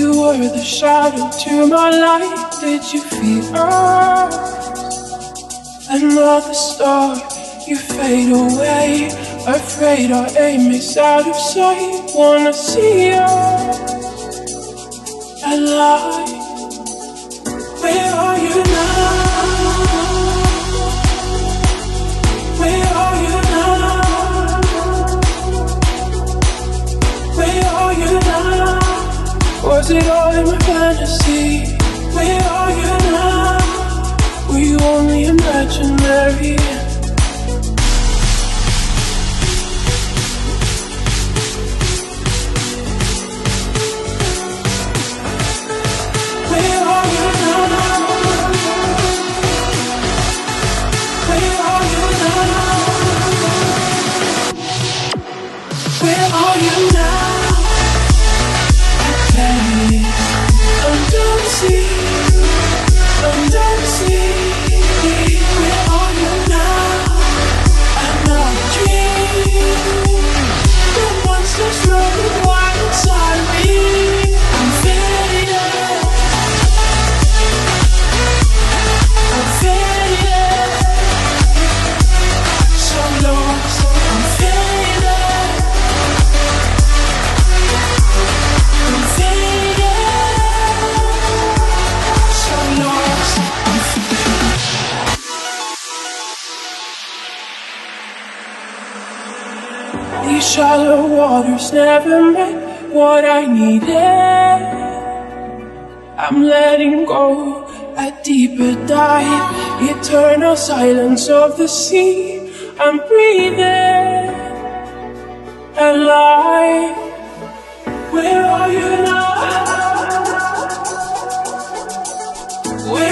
a shadow to my light. Did you feel us? Another star, you fade away. Afraid our aim is out of sight. Wanna see us alive. Was it all in my fantasy? Where are you now? Were you only imaginary? Where are you now? These shallow waters never meant what I needed. I'm letting go a deeper dive, eternal silence of the sea. I'm breathing alive. Where are you now? Where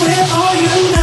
Where are you?